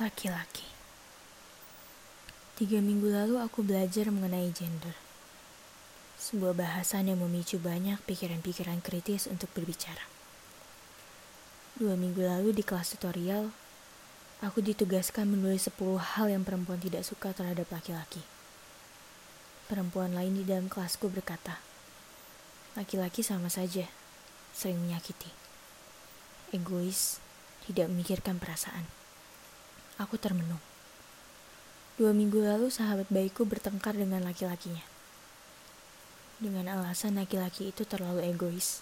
Laki-laki. Tiga minggu lalu aku belajar mengenai gender. Sebuah bahasan yang memicu banyak pikiran-pikiran kritis untuk berbicara. Dua minggu lalu di kelas tutorial, aku ditugaskan menulis 10 hal yang perempuan tidak suka terhadap laki-laki. Perempuan lain di dalam kelasku berkata, laki-laki sama saja, sering menyakiti. Egois, tidak memikirkan perasaan. Aku termenung. Dua minggu lalu sahabat baikku bertengkar dengan laki-lakinya. Dengan alasan laki-laki itu terlalu egois.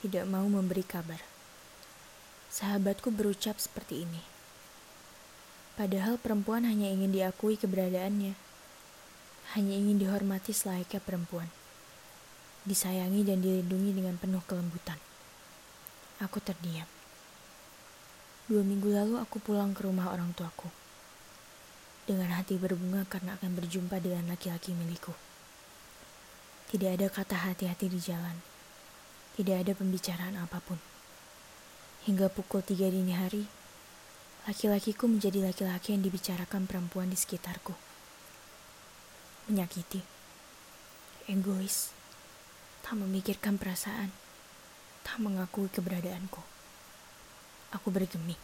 Tidak mau memberi kabar. Sahabatku berucap seperti ini. Padahal perempuan hanya ingin diakui keberadaannya. Hanya ingin dihormati selayaknya perempuan. Disayangi dan dilindungi dengan penuh kelembutan. Aku terdiam. Dua minggu lalu aku pulang ke rumah orang tuaku. Dengan hati berbunga karena akan berjumpa dengan laki-laki milikku. Tidak ada kata hati-hati di jalan. Tidak ada pembicaraan apa pun. Hingga pukul tiga dini hari, laki-lakiku menjadi laki-laki yang dibicarakan perempuan di sekitarku. Menyakiti, egois, tak memikirkan perasaan, tak mengakui keberadaanku. Aku bergeming.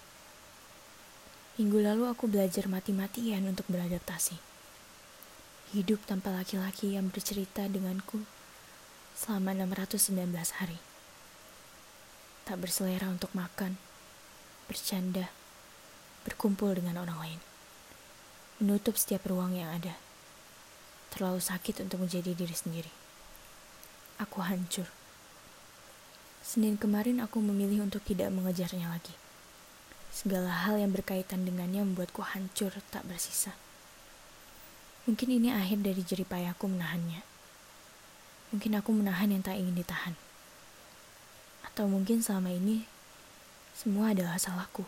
Minggu lalu aku belajar mati-matian untuk beradaptasi. Hidup tanpa laki-laki yang bercerita denganku selama 619 hari. Tak berselera untuk makan, bercanda, berkumpul dengan orang lain. Menutup setiap ruang yang ada. Terlalu sakit untuk menjadi diri sendiri. Aku hancur. Senin kemarin aku memilih untuk tidak mengejarnya lagi. Segala hal yang berkaitan dengannya membuatku hancur tak bersisa. Mungkin ini akhir dari jeripayaku menahannya. Mungkin aku menahan yang tak ingin ditahan. Atau mungkin selama ini semua adalah salahku.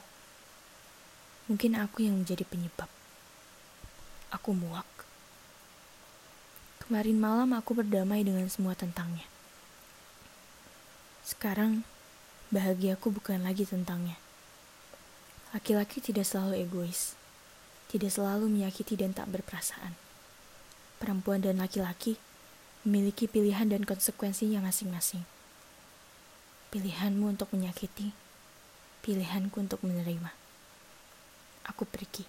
Mungkin aku yang menjadi penyebab. Aku muak. Kemarin malam aku berdamai dengan semua tentangnya. Sekarang, bahagiaku bukan lagi tentangnya. Laki-laki tidak selalu egois, tidak selalu menyakiti dan tak berperasaan. Perempuan dan laki-laki memiliki pilihan dan konsekuensinya masing-masing. Pilihanmu untuk menyakiti, pilihanku untuk menerima. Aku pergi.